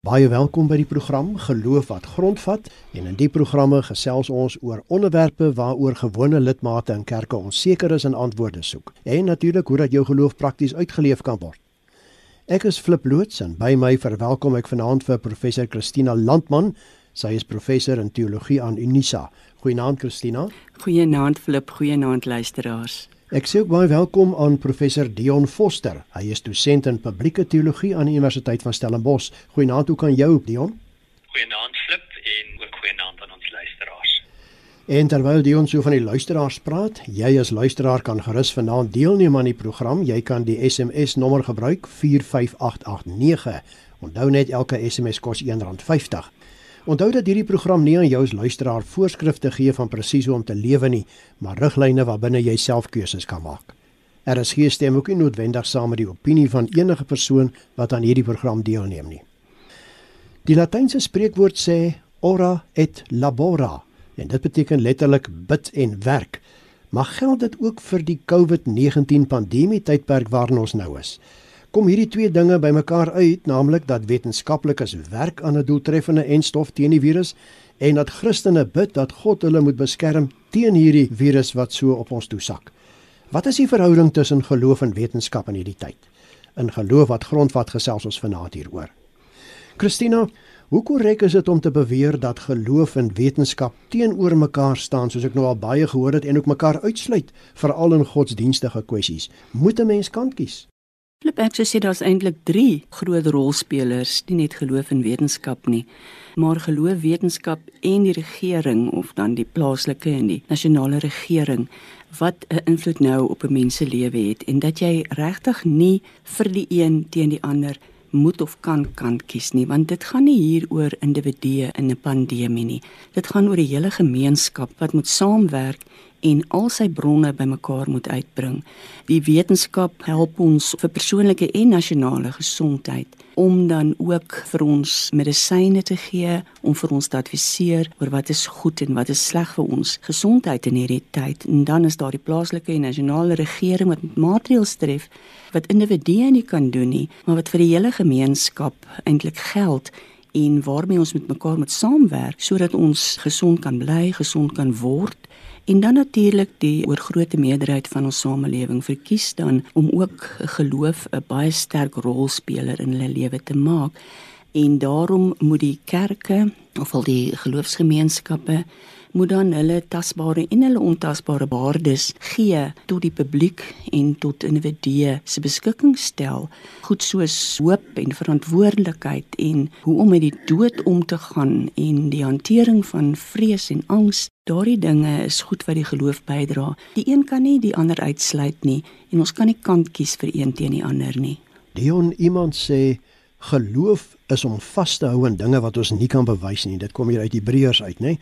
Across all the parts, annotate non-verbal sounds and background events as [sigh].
Baie welkom by die program Geloof wat grondvat en in die programme gesels ons oor onderwerpe waaroor gewone lidmate in kerke onseker is en antwoorde soek. En natuurlik hoe dat jou geloof prakties uitgeleef kan word. Ek is Flip Loots en by my verwelkom ek vanaand vir professor Christina Landman. Sy is professor in teologie aan Unisa. Goeienaand Christina. Goeienaand Flip, goeienaand luisteraars. Ek sê ook baie welkom aan professor Dion Foster. Hy is dosent in publieke teologie aan die Universiteit van Stellenbosch. Goeienaand, hoe kan jou, Dion? Goeienaand Flip en ook goeienaand aan ons luisteraars. En terwyl Dion so van die luisteraars praat, jy as luisteraar kan gerus vanaand deelneem aan die program. Jy kan die SMS nommer gebruik 45889. Onthou net elke SMS kos R1.50. Onthou dat hierdie program nie aan jou as luisteraar voorskrifte gee van presies hoe om te lewe nie, maar riglyne waarbinne jy self keuses kan maak. Er is geen stem ook nie noodwendig saam met die opinie van enige persoon wat aan hierdie program deelneem nie. Die Latynse spreekwoord sê ora et labora en dit beteken letterlik bid en werk. Maar geld dit ook vir die COVID-19 pandemie tydperk waarin ons nou is? Kom hierdie twee dinge bymekaar uit, naamlik dat wetenskaplikes werk aan 'n doeltreffende enstof teen die virus en dat Christene bid dat God hulle moet beskerm teen hierdie virus wat so op ons toesak. Wat is die verhouding tussen geloof en wetenskap in hierdie tyd? In geloof wat grondvat gesels ons vanaand hieroor. Christina, hoe korrek is dit om te beweer dat geloof en wetenskap teenoor mekaar staan soos ek nou al baie gehoor het en ook mekaar uitsluit veral in godsdienstige kwessies? Moet 'n mens kant kies? Flip ek sê daar's eintlik 3 groot rolspelers, nie net geloof en wetenskap nie, maar geloof, wetenskap en die regering of dan die plaaslike en die nasionale regering wat 'n invloed nou op 'n mens se lewe het en dat jy regtig nie vir die een teen die ander moet of kan kan kies nie want dit gaan nie hier oor individue in 'n pandemie nie. Dit gaan oor die hele gemeenskap wat moet saamwerk en al sy bronne bymekaar moet uitbring. Die wetenskap help ons vir persoonlike en nasionale gesondheid om dan ook vir ons medisyne te gee om vir ons te adviseer oor wat is goed en wat is sleg vir ons gesondheid in hierdie tyd. En dan is daar die plaaslike en nasionale regering wat maatreëls tref wat individue nie kan doen nie, maar wat vir die hele gemeenskap eintlik geld en waarmee ons met mekaar moet saamwerk sodat ons gesond kan bly, gesond kan word En dan natuurlik die oorgrootste meerderheid van ons samelewing verkies dan om ook geloof 'n baie sterk rolspeler in hulle lewe te maak. En daarom moet die kerke of al die geloofsgemeenskappe moet dan hulle tasbare en hulle ontasbare waardes gee tot die publiek en tot individue se beskikking stel. Goed soos hoop en verantwoordelikheid en hoe om met die dood om te gaan en die hantering van vrees en angs daardie dinge is goed wat die geloof bydra. Die een kan nie die ander uitsluit nie en ons kan nie kant kies vir een teen die ander nie. Dion iemand sê geloof is om vas te hou aan dinge wat ons nie kan bewys nie. Dit kom hier uit Hebreërs uit, nê?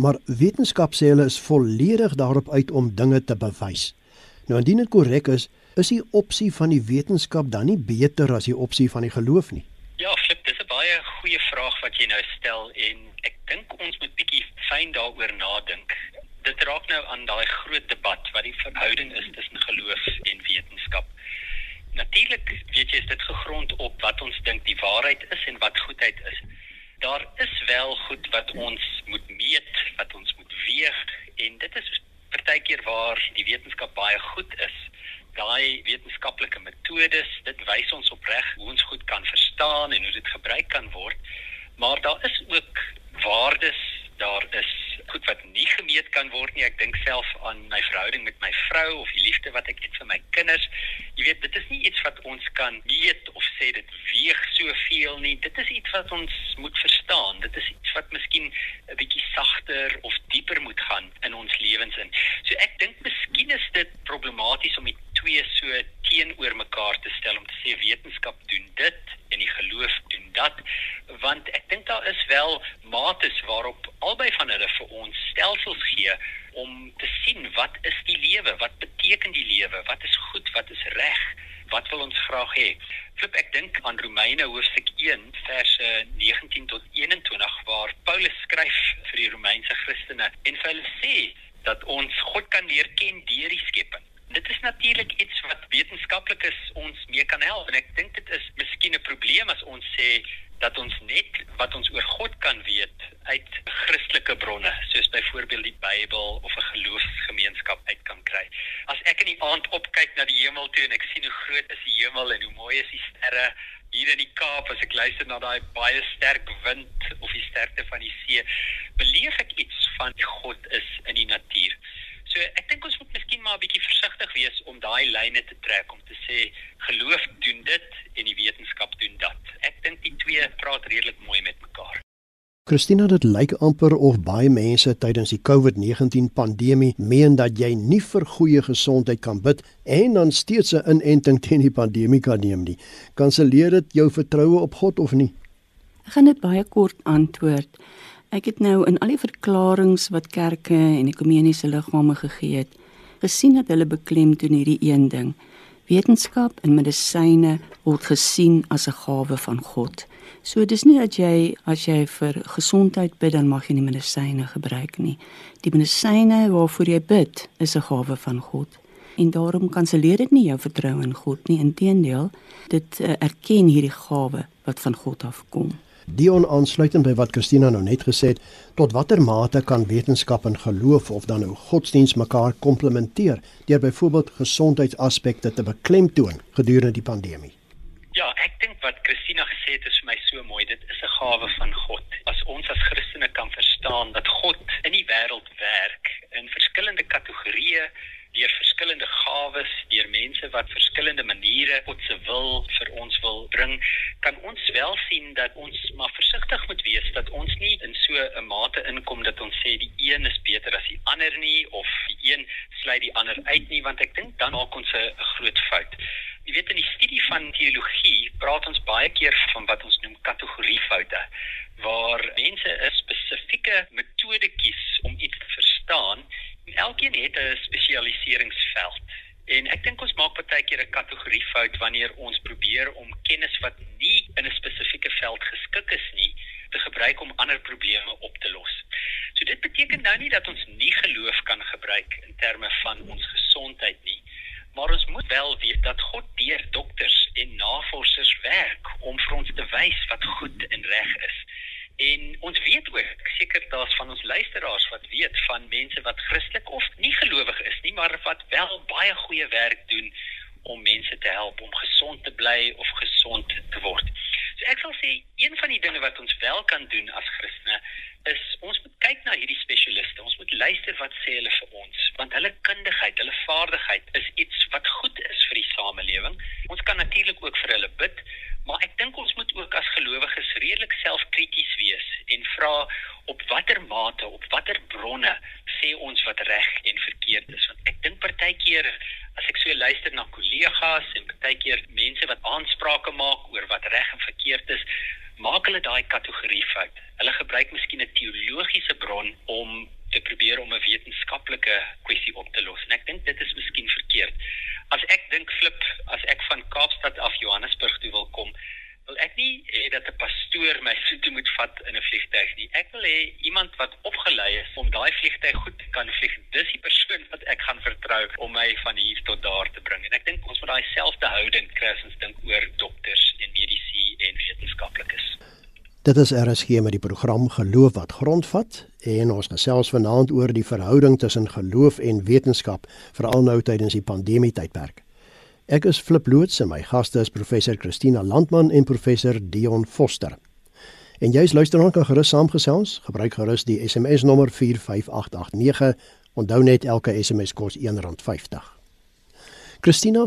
Maar wetenskap sê hulle is volledig daarop uit om dinge te bewys. Nou indien dit korrek is, is die opsie van die wetenskap dan nie beter as die opsie van die geloof nie? Ja, Flip, dis 'n baie goeie vraag wat jy nou stel en ek dink ons moet bietjie fyn daaroor nadink. Dit raak nou aan daai groot debat wat die verhouding is tussen geloof en wetenskap. Natuurlik weet jy is dit gegrond op wat ons dink die waarheid is en wat goedheid is. Daar is wel goed wat ons moet meet, wat ons moet weeg en dit is partykeer waar die wetenskap baie goed is. Daai wetenskaplike metodes, dit wys ons opreg hoe ons goed kan verstaan en hoe dit gebruik kan word. Maar daar is ook waardes, daar is goed wat nie gemeet kan word nie. Ek dink self aan my verhouding met my vrou of die liefde wat ek het vir my kinders. Jy weet, dit is nie iets wat ons kan meet of sê dit weeg soveel nie. Dit is iets wat ons moet verstaan. Dit is iets wat miskien 'n bietjie sagter of dieper moet gaan in ons lewens in. So ek dink miskien is dit problematies om die twee so teenoor mekaar te stel om te sê wetenskap doen dit en die geloof doen dat want ek dink daar is wel mates waarop albei van hulle vir ons stelsels gee om te sien wat is die lewe wat beteken die lewe wat is goed wat is reg wat wil ons graag hê flip ek dink aan Romeine hoofstuk 1 verse 19 tot 21 waar Paulus skryf vir die Romeinse Christene en vir hulle sê dat ons God kan leer ken deur die skepping. Dit is natuurlik iets wat wetenskaplikes ons mee kan help. En ek dink dit is miskien 'n probleem as ons sê dat ons net wat ons oor God kan weet uit Christelike bronne, soos byvoorbeeld die Bybel of 'n geloofsgemeenskap uit kan kry. As ek in die aand opkyk na die hemel toe en ek sien hoe groot is die hemel en hoe mooi is die sterre hier in die Kaap as ek luister na daai baie sterk wind of die sterkte van die see, beleef ek iets van God is in die natuur. So ek dink ons moet miskien maar 'n bietjie versigtig wees om daai lyne te trek om te sê geloof doen dit en die wetenskap doen dat. Ek dink die twee praat redelik mooi met mekaar. Christina, dit lyk amper of baie mense tydens die COVID-19 pandemie meen dat jy nie vir goeie gesondheid kan bid en dan steeds 'n inenting teen die pandemie kan neem nie. Kanselleer dit jou vertroue op God of nie? Ek gaan dit baie kort antwoord. Ek het nou in al die verklaringe wat kerke en ekumeniese liggame gegee het, gesien dat hulle beklemtoon hierdie een ding. Wetenskap en medisyne word gesien as 'n gawe van God. So dis nie dat jy as jy vir gesondheid bid dan mag jy nie medisyne gebruik nie. Die medisyne waarvoor jy bid is 'n gawe van God. En daarom kanselleer dit nie jou vertroue in God nie. Inteendeel, dit uh, erken hierdie gawe wat van God afkom. Dion aansluitend by wat Christina nou net gesê het, tot watter mate kan wetenskap en geloof of dan nou godsdiens mekaar komplementeer deur byvoorbeeld gesondheidsaspekte te beklemtoon gedurende die pandemie? Ja, ek dink wat Christina gesê het is vir my so mooi. Dit is 'n gawe van God. As ons as Christene kan verstaan dat God in die wêreld werk in verskillende kategorieë deur verskillende gawes, deur mense wat verskillende maniere God se wil vir ons wil bring, kan ons wel sien dat ons maar versigtig moet wees dat ons nie in so 'n mate inkom dat ons sê die een is beter as die ander nie of die een sluit die ander uit nie, want ek dink dan maak ons 'n groot fout. Jy weet in die studie van teologie praat ons baie keer van wat ons noem kategoriefoute waar mense 'n spesifieke metode kies om iets te verstaan Elkeen het 'n spesialiseringsveld. En ek dink ons maak baie keer 'n kategorie fout wanneer ons probeer om kennis wat nie in 'n spesifieke veld geskik is nie, te gebruik om ander probleme op te los. So dit beteken nou nie dat ons nie geloof kan gebruik in terme van ons gesondheid nie, maar ons moet wel weet dat God deur dokters en navorsers werk om vir ons te wys wat goed en reg is. En ons weet ook seker daar's van ons luisteraars wat weet van mense wat Christelik of nie gelowig is nie, maar wat wel baie goeie werk doen om mense te help om gesond te bly of gesond te word. So ek sal sê een van die dinge wat ons wel kan doen as Christene is ons moet kyk na hierdie spesialiste. Ons moet luister wat sê hulle vir ons, want hulle kundigheid, hulle vaardigheid is iets wat goed is vir die samelewing. Ons kan natuurlik ook vir hulle bid, Maar ek dink ons moet ook as gelowiges redelik selfkrities wees en vra op watter mate, op watter bronne sê ons wat reg en verkeerd is. Want ek dink partykeer as ek so luister na kollegas en partykeer mense wat aansprake maak oor wat reg en verkeerd is, maak hulle daai kategorie fout. Hulle gebruik miskien 'n teologiese bron om te probeer om 'n wetenskaplike kwessie op te los. En ek dink dit is miskien verkeerd. As ek dink flip, as ek van Kaapstad af Johannesburg toe wil kom, wil ek nie hê dat 'n pastoor my [laughs] soontoe moet vat in 'n vliegtuig nie. Ek wil hê iemand wat opgelei is om daai vliegtuig goed kan vlieg. Dis die persoon wat ek gaan vertrou om my van hier tot daar te bring. En ek dink ons moet daai selfde houding kry as ons dink oor dokters en medisy en wetenskaplikes. Dit is RSG met die program Geloof wat grondvat en ons gesels vanaand oor die verhouding tussen geloof en wetenskap veral nou tydens die pandemie tydperk. Ek is Flip Loots en my gaste is professor Christina Landman en professor Dion Foster. En jy's luisteraar kan gerus saamgesels, gebruik gerus die SMS nommer 45889. Onthou net elke SMS kos R1.50. Christina,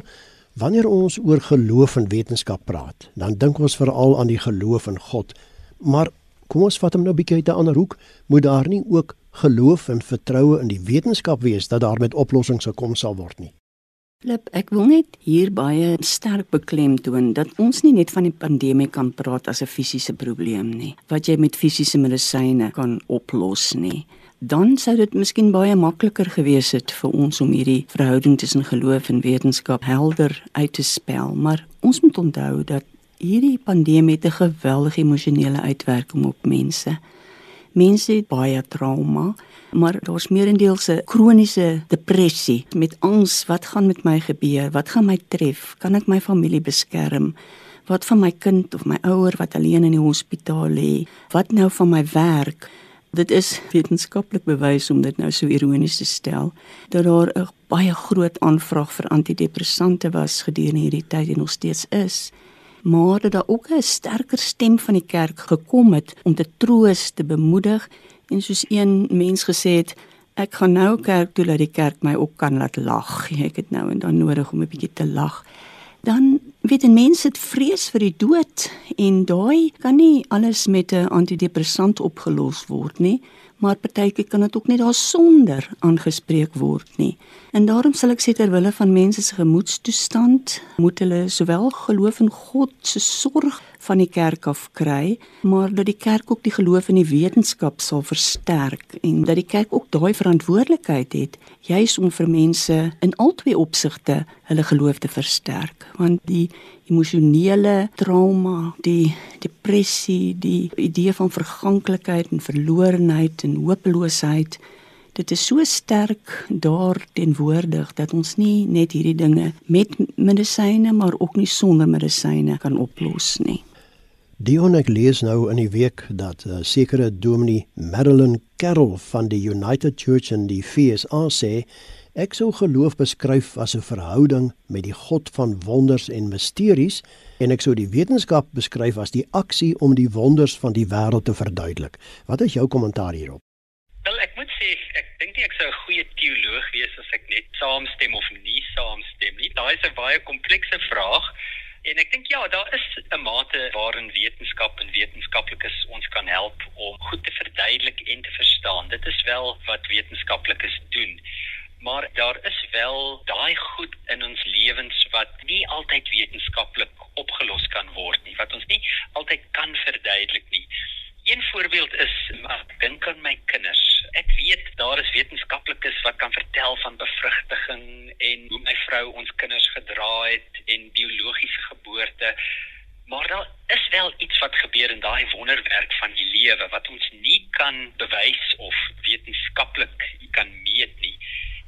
wanneer ons oor geloof en wetenskap praat, dan dink ons veral aan die geloof in God. Maar kom ons vat hom nou 'n bietjie uit 'n ander hoek, moet daar nie ook geloof en vertroue in die wetenskap wees dat daar met oplossings gekom sal word nie? Lip, ek wil net hier baie sterk beklemtoon dat ons nie net van die pandemie kan praat as 'n fisiese probleem nie, wat jy met fisiese medisyne kan oplos nie. Dan sou dit miskien baie makliker gewees het vir ons om hierdie verhouding tussen geloof en wetenskap helder uit te spel, maar ons moet onthou dat hierdie pandemie 'n geweldige emosionele uitwerking op mense. Mense het baie trauma, maar daar's meerendeels 'n kroniese depressie met angs, wat gaan met my gebeur? Wat gaan my tref? Kan ek my familie beskerm? Wat van my kind of my ouer wat alleen in die hospitaal lê? Wat nou van my werk? Dit is wetenskaplik bewys om dit nou so ironies te stel dat daar 'n baie groot aanvraag vir antidepressante was gedurende hierdie tyd en nog steeds is. Maar dat daar ook 'n sterker stem van die kerk gekom het om te troos, te bemoedig en soos een mens gesê het, ek gaan nou kerk toe dat die kerk my ook kan laat lag. Ek het nou en dan nodig om 'n bietjie te lag dan weet 'n mens dit vrees vir die dood en daai kan nie alles met 'n antidepressant opgelos word nie maar partykeer kan dit ook net daarsonder aangespreek word nie. En daarom sal ek sê ter wille van mense se gemoedstoestand, moet hulle sowel geloof in God se sorg van die kerk af kry, maar dat die kerk ook die geloof in die wetenskap sal versterk en dat die kerk ook daai verantwoordelikheid het juis om vir mense in albei opsigte hulle geloof te versterk, want die emosionele trauma, die depressie, die idee van verganklikheid en verlorenheid en hopeloosheid. Dit is so sterk daar teenwoordig dat ons nie net hierdie dinge met medisyne maar ook nie sonder medisyne kan oplos nie. Dion ek lees nou in die week dat uh, sekere dominee Marilyn Carroll van die United Church in die FSA sê Ek sou geloof beskryf as 'n verhouding met die God van wonders en misteries en ek sou die wetenskap beskryf as die aksie om die wonders van die wêreld te verduidelik. Wat is jou kommentaar hierop? Wel, ek moet sê ek dink nie ek sou 'n goeie teoloog wees as ek net saamstem of nie saamstem nie. Daai is 'n baie komplekse vraag. En ek dink ja, daar is 'n mate waarin wetenskap en wetenskaplikes ons kan help om goed te verduidelik en te verstaan. Dit is wel wat wetenskaplikes doen maar daar is wel daai goed in ons lewens wat nie altyd wetenskaplik opgelos kan word nie, wat ons nie altyd kan verduidelik nie. Een voorbeeld is ek dink aan my kinders. Ek weet daar is wetenskaplikes wat kan vertel van bevrugting en hoe my vrou ons kinders gedra het en biologiese geboorte. Maar daar is wel iets wat gebeur in daai wonderwerk van die lewe wat ons nie kan bewys of wetenskaplik kan meet nie.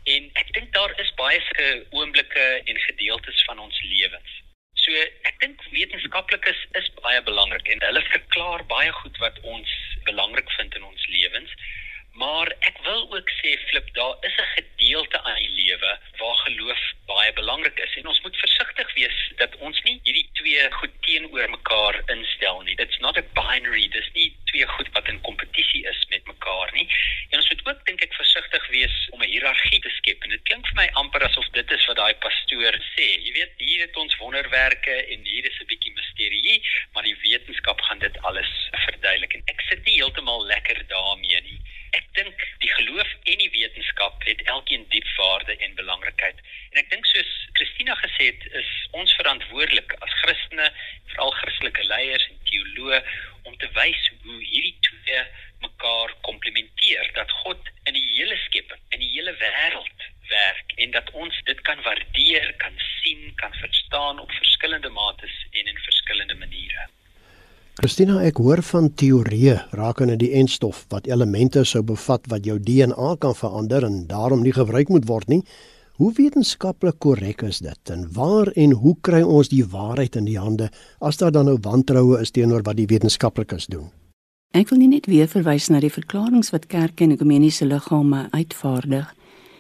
En ek dink daar is baie sulke oomblikke en gedeeltes van ons lewens. So ek dink wetenskaplikes is baie belangrik en hulle verklaar baie goed wat ons belangrik vind in ons lewens. Maar ek wil ook sê flip daar is 'n gedeelte aan die lewe waar geloof baie belangrik is en ons moet versigtig wees dat ons nie hierdie twee goed teenoor mekaar instel nie. It's not a binary. Dis nie twee goed wat in kompetisie is met mekaar nie. En ons moet ook dink ek versigtig wees om 'n hiërargie te skep. En dit klink vir my amper asof dit is wat daai pastoor sê. Jy weet, hier het ons wonderwerke en hier is 'n bietjie misterie, maar die wetenskap gaan dit alles verduidelik. En ek sit nie heeltemal lekker daarmee nie. Ek dink die geloof en die wetenskap het elkeen diep waarde en belangrikheid. En ek dink soos Christina gesê het, is ons verantwoordelik as Christene, veral Christelike leiers en teoloë om te wys hoe hierdie twee mekaar komplementeer dat God in die hele skepping, in die hele wêreld werk en dat ons dit kan waardeer, kan sien, kan verstaan op verskillende mates en in verskillende maniere. Christina, ek hoor van teorieë rakende die enstof wat elemente sou bevat wat jou DNA kan verander en daarom nie gebruik moet word nie. Hoe wetenskaplik korrek is dit en waar en hoe kry ons die waarheid in die hande as daar dan nou wantroue is teenoor wat die wetenskaplikes doen? Ek wil net weer verwys na die verklaringe wat kerke en ekumeniese liggame uitvaardig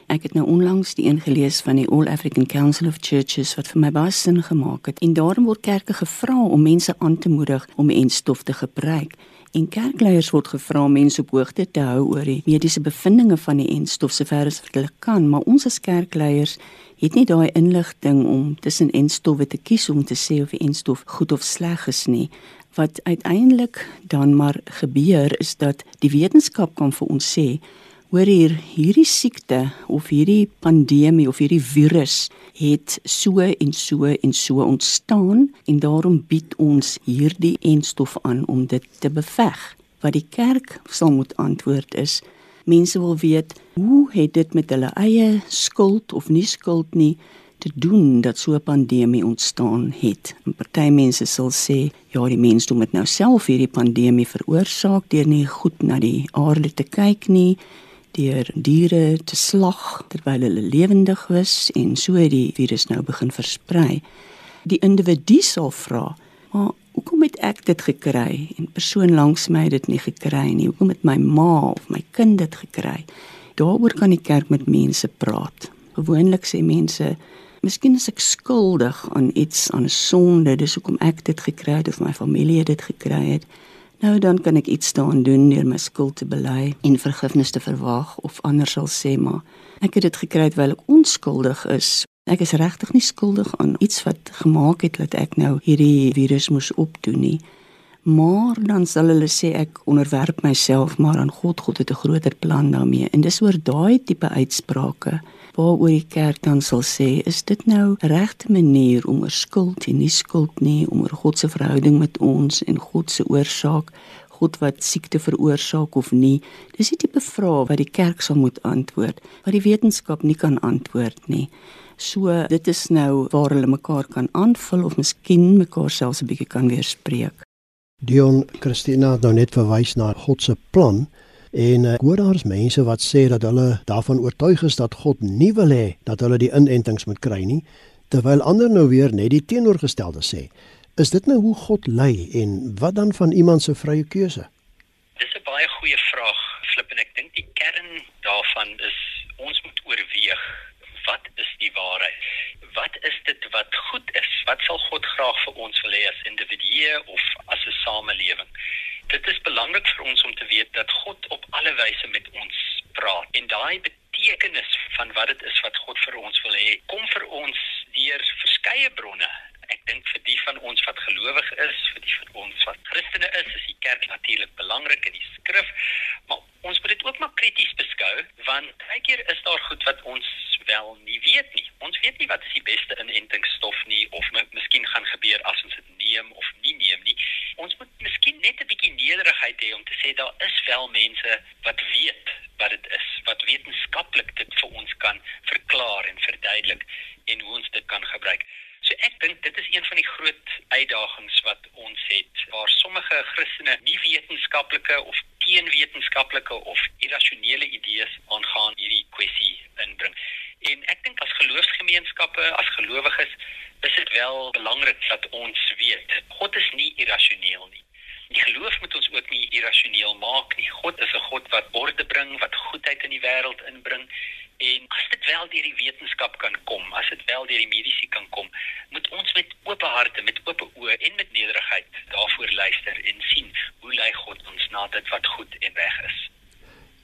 Ek het nou onlangs die een gelees van die All African Council of Churches wat vir my baie sin gemaak het. En daarom word kerke gevra om mense aan te moedig om enstof te gebruik. En kerkleiers word gevra om mense op hoogte te hou oor die mediese bevindinge van die enstof sover as wat hulle kan, maar ons as kerkleiers het nie daai inligting om tussen enstowwe te kies om te sê of die enstof goed of sleg is nie. Wat uiteindelik dan maar gebeur is dat die wetenskap kan vir ons sê Hoor hier, hierdie siekte of hierdie pandemie of hierdie virus het so en so en so ontstaan en daarom bied ons hierdie enstof aan om dit te beveg. Wat die kerk sal moet antwoord is: mense wil weet, hoe het dit met hulle eie skuld of nie skuld nie te doen dat so 'n pandemie ontstaan het. En party mense sal sê, ja, die mensdom het nou self hierdie pandemie veroorsaak deur nie goed na die aarde te kyk nie deur diere te slag terwyl hulle lewendig was en so het die virus nou begin versprei. Die individu sal vra, Maar hoekom het ek dit gekry en persoon langs my het dit nie gekry nie? Hoekom het my ma of my kind dit gekry? Daaroor kan die kerk met mense praat. Gewoonlik sê mense, miskien is ek skuldig aan iets, aan 'n sonde, dis hoekom ek dit gekry het of my familie dit gekry het. Nou dan kan ek iets daaraan doen deur my skuld te bely en vergifnis te verwag of anders sal sê maar ek het dit gekry terwyl ek onskuldig is Ek is regtig nie skuldig aan iets wat gemaak het dat ek nou hierdie virus moes opdoen nie. Maar dan sal hulle sê ek onderwerp myself maar aan God. God het 'n groter plan daarmee. En dis oor daai tipe uitsprake waaroor die kerk dan sal sê, is dit nou regte manier om oor skuld en nie skuld nie, om oor God se verhouding met ons en God se oorsaak God wat siekte veroorsaak of nie. Dis die tipe vrae wat die kerk sal moet antwoord, wat die wetenskap nie kan antwoord nie. So dit is nou waar hulle mekaar kan aanvul of miskien mekaar selfs 'n bietjie kan weerspreek. Dion Christina het nou net verwys na God se plan en ek hoor daar's mense wat sê dat hulle daarvan oortuig is dat God nie wil hê dat hulle die inentings moet kry nie, terwyl ander nou weer net die teenoorgestelde sê. Is dit nou hoe God lei en wat dan van iemand se vrye keuse? Dis 'n baie goeie vraag, Flip en ek dink die kern daarvan is ons moet oorweeg wat is die waarheid? Wat is dit wat goed is? Wat sal God graag vir ons wil hê as individue of as 'n samelewing? Dit is belangrik vir ons om te weet dat God op alle wyse met ons praat en daai betekenis van wat dit is wat God vir ons wil hê, kom vir ons deur verskeie bronne. Ek dink vir die van ons wat gelowig is, vir die van ons wat Christene is, is die kerk natuurlik belangrik in die skrif, maar ons moet dit ook maar krities beskou want baie keer is daar goed wat ons wel nie weet nie. Ons weet nie wat die beste inentingsstof nie of miskien gaan gebeur as ons dit neem of nie neem nie. Ons moet miskien net 'n bietjie nederigheid hê om te sê daar is wel mense wat weet wat dit is, wat wetenskaplik dit vir ons kan verklaar en verduidelik en hoe ons dit kan gebruik. Dit is een van die groot uitdagings wat ons het waar sommige Christene nie wetenskaplike of teenwetenskaplike of irrasionele idees aangaan hierdie kwessie inbring. En ek dink as geloofsgemeenskappe, as gelowiges, is dit wel belangrik dat ons weet God is nie irrasioneel nie. Die geloof moet ons ook nie irrasioneel maak nie. God is 'n God wat orde bring, wat goedheid in die wêreld inbring. En as dit wel deur die wetenskap kan kom, as dit wel deur die mediese kan kom, moet ons met oop harte, met oop oë en met nederigheid daarvoor luister en sien hoe lei God ons na en reg is.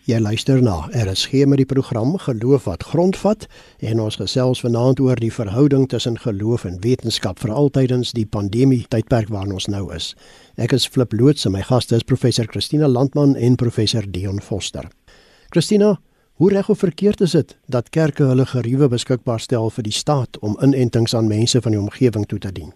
Jy luister na RSG met die program Geloof wat grondvat en ons gesels vanaand oor die verhouding tussen geloof en wetenskap veral tydens die pandemie tydperk waarin ons nou is. Ek is Flip Loots en my gaste is professor Christina Landman en professor Dion Foster. Christina, hoe reg of verkeerd is dit dat kerke hulle geriewe beskikbaar stel vir die staat om inentings aan mense van die omgewing toe te dien?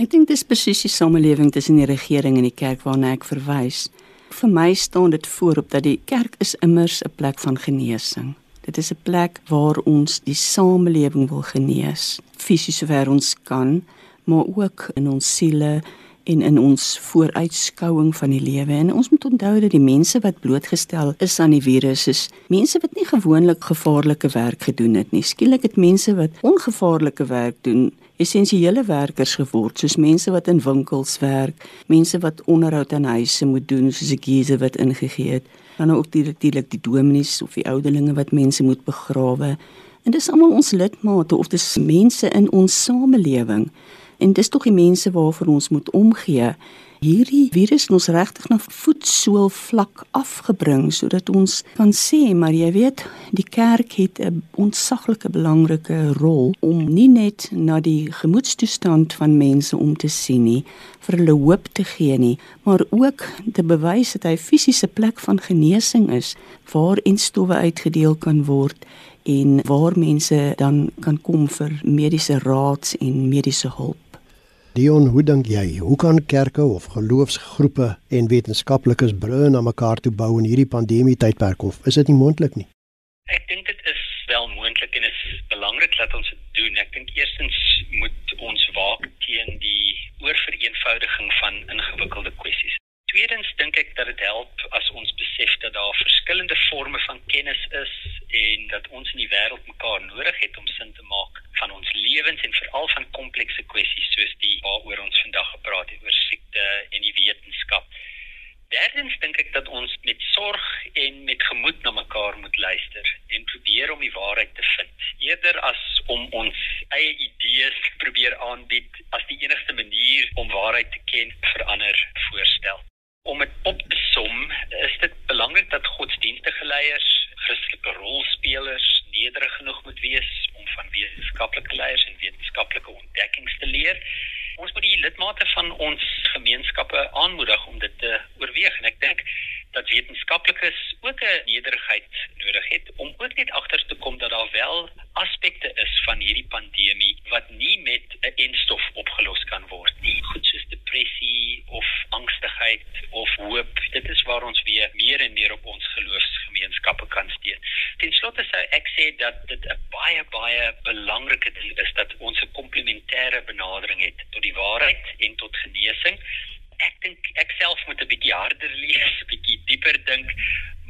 Ek dink dis presies die samelewing tussen die regering en die kerk waarna ek verwys vir my staan dit voorop dat die kerk is immers 'n plek van genesing. Dit is 'n plek waar ons die samelewing wil genees, fisies sover ons kan, maar ook in ons siele en in ons vooruitskouing van die lewe. En ons moet onthou dat die mense wat blootgestel is aan die virus is mense wat nie gewoonlik gevaarlike werk gedoen het nie. Skielik het mense wat ongevaarlike werk doen essensiële werkers geword, soos mense wat in winkels werk, mense wat onderhoud aan huise moet doen, soos ek hierse wat ingegee het, dan ook natuurlik die dominees of die ouderlinge wat mense moet begrawe. En dis almal ons lidmate of dis mense in ons samelewing. En dis tog die mense waarvoor ons moet omgee. Hierdie virus ons regtig na voetsool vlak afgebring sodat ons kan sê maar jy weet die kerk het 'n ontsaglike belangrike rol om nie net na die gemoedstoestand van mense om te sien nie vir hulle hoop te gee nie maar ook te bewys dat hy fisiese plek van genesing is waar instowwe uitgedeel kan word en waar mense dan kan kom vir mediese raad en mediese hulp Dion, hoe dink jy, hoe kan kerke of geloofsgroepe en wetenskaplikes brûe na mekaar toe bou in hierdie pandemie tydperk of is dit nie moontlik nie? Ek dink dit is wel moontlik en dit is belangrik dat ons dit doen. Ek dink eerstens moet ons waak teen die oorvereenvoudiging van ingewikkelde kwessies. Tweedens dink ek dat dit help as ons besef dat daar verskillende forme van kennis is en dat ons in die wêreld mekaar nodig het om sin te maak van ons lewens en veral van komplekse kwessies soos die waaroor ons vandag gepraat het oor siekte en die wetenskap. Derdens dink ek dat ons met sorg en met gemoed na mekaar moet luister en probeer om die waarheid te vind eerder as om ons eie idees probeer aanbied as die enigste manier om waarheid te ken vir ander voorstel. Om dit op te som, is dit belangrik dat godsdienstige leiers, Christelike rolspelers nederig genoeg moet wees om van wetenskaplike leiers en wetenskaplike ontdekkings te leer. Ons moet die lidmate van ons gemeenskappe aanmoedig om dit te oorweeg. En ek dink dat wetenskaplikes ook 'n nederigheid nodig het om ook net agter te kom dat daar wel aspekte is van hierdie pandemie wat nie met 'n enstof opgelos kan word nie. Goed soos depressie of angstigheid of hoop. Dit is waar ons weer meer en meer op ons geloofsgemeenskappe kan steun. Ten slotte sou ek sê dat dit 'n baie baie belangrike ding is dat ons 'n komplementêre benadering het tot die waarheid en tot genesing ek dink ek self moet 'n bietjie harder lees, 'n bietjie dieper dink,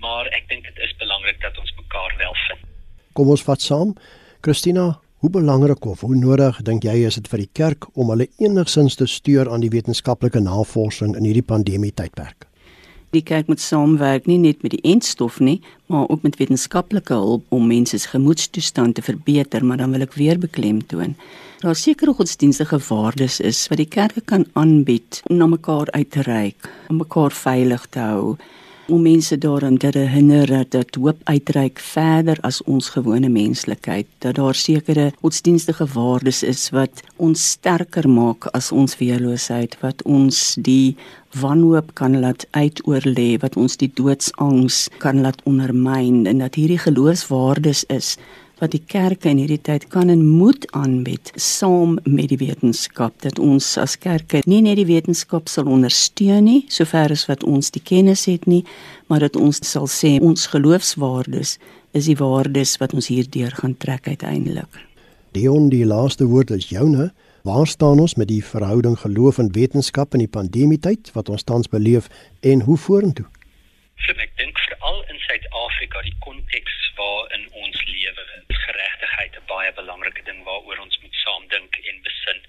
maar ek dink dit is belangrik dat ons mekaar wel vind. Kom ons vat saam. Christina, hoe belangrik of hoe nodig dink jy is dit vir die kerk om hulle enigsins te stuur aan die wetenskaplike navorsing in hierdie pandemie tydperk? Die kerk moet saamwerk nie net met die entstof nie, maar ook met wetenskaplike hulp om mense se gemoedstoestand te verbeter, maar dan wil ek weer beklemtoon. Daar sekere godsdienstige waardes is wat die kerke kan aanbied om na mekaar uit te reik, om mekaar veilig te hou, om mense daaraan te herinner dat dit hoop uitreik verder as ons gewone menslikheid dat daar sekere godsdienstige waardes is wat ons sterker maak as ons weerloosheid wat ons die wanhoop kan laat uitoorlê wat ons die doodsangs kan laat ondermyn en dat hierdie geloofswaardes is wat die kerke in hierdie tyd kan en moet aanbied saam met die wetenskap dat ons as kerke nie net die wetenskap sal ondersteun nie sover as wat ons die kennis het nie maar dat ons sal sê ons geloofswaardes is die waardes wat ons hierdeur gaan trek uiteindelik. Dion die laaste woord is joune. Waar staan ons met die verhouding geloof en wetenskap in die pandemie tyd wat ons tans beleef en hoe vorentoe? Ek dink Suid-Afrika die konteks waarin ons lewe, geregtigheid 'n baie belangrike ding waaroor ons moet saamdink en besin.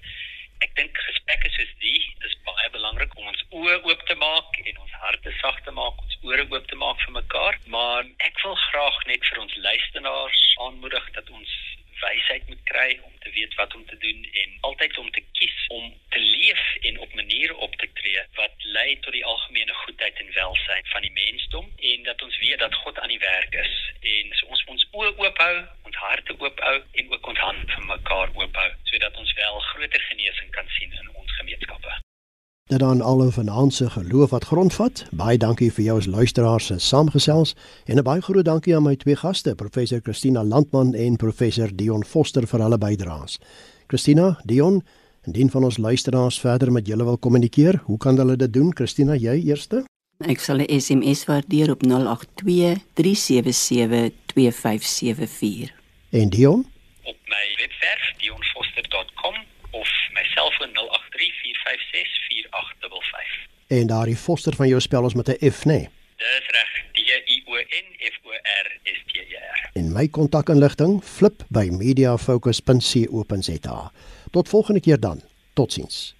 Ek dink gesprekke soos die is baie belangrik om ons oë oop te maak en ons harte sag te maak, ons ore oop te maak vir mekaar, maar ek wil graag net vir ons luisteraars aanmoedig dat ons wysheid moet kry om te weet wat om te doen en altyd om te kies om te leef en op maniere op te tree wat lei tot die algemene goedheid en welsyn van die mensdom en dat ons weet dat God aan die werk is. En so ons ons oë oop hou, ons harte oop hou en ook ons hande vir mekaar oop hou sodat ons wel groter genesing kan sien in ons gemeenskappe dat dan al 'n vanaandse geloof wat grondvat. Baie dankie vir jou as luisteraars se saamgesels en 'n baie groot dankie aan my twee gaste, professor Christina Landman en professor Dion Foster vir hulle bydraes. Christina, Dion, indien van ons luisteraars verder met julle wil kommunikeer, hoe kan hulle dit doen? Christina, jy eerste? Ek sal 'n SMS waardeer op 082 377 2574. En Dion? Op my webwerf dionfoster.com of my selfoon 0834564855. En daardie Foster van jou spel ons met 'n F, né? Nee? Dis reg. D I O N F O R S T E R. En my kontakinligting flip by mediafocus.co.za. Tot volgende keer dan. Totsiens.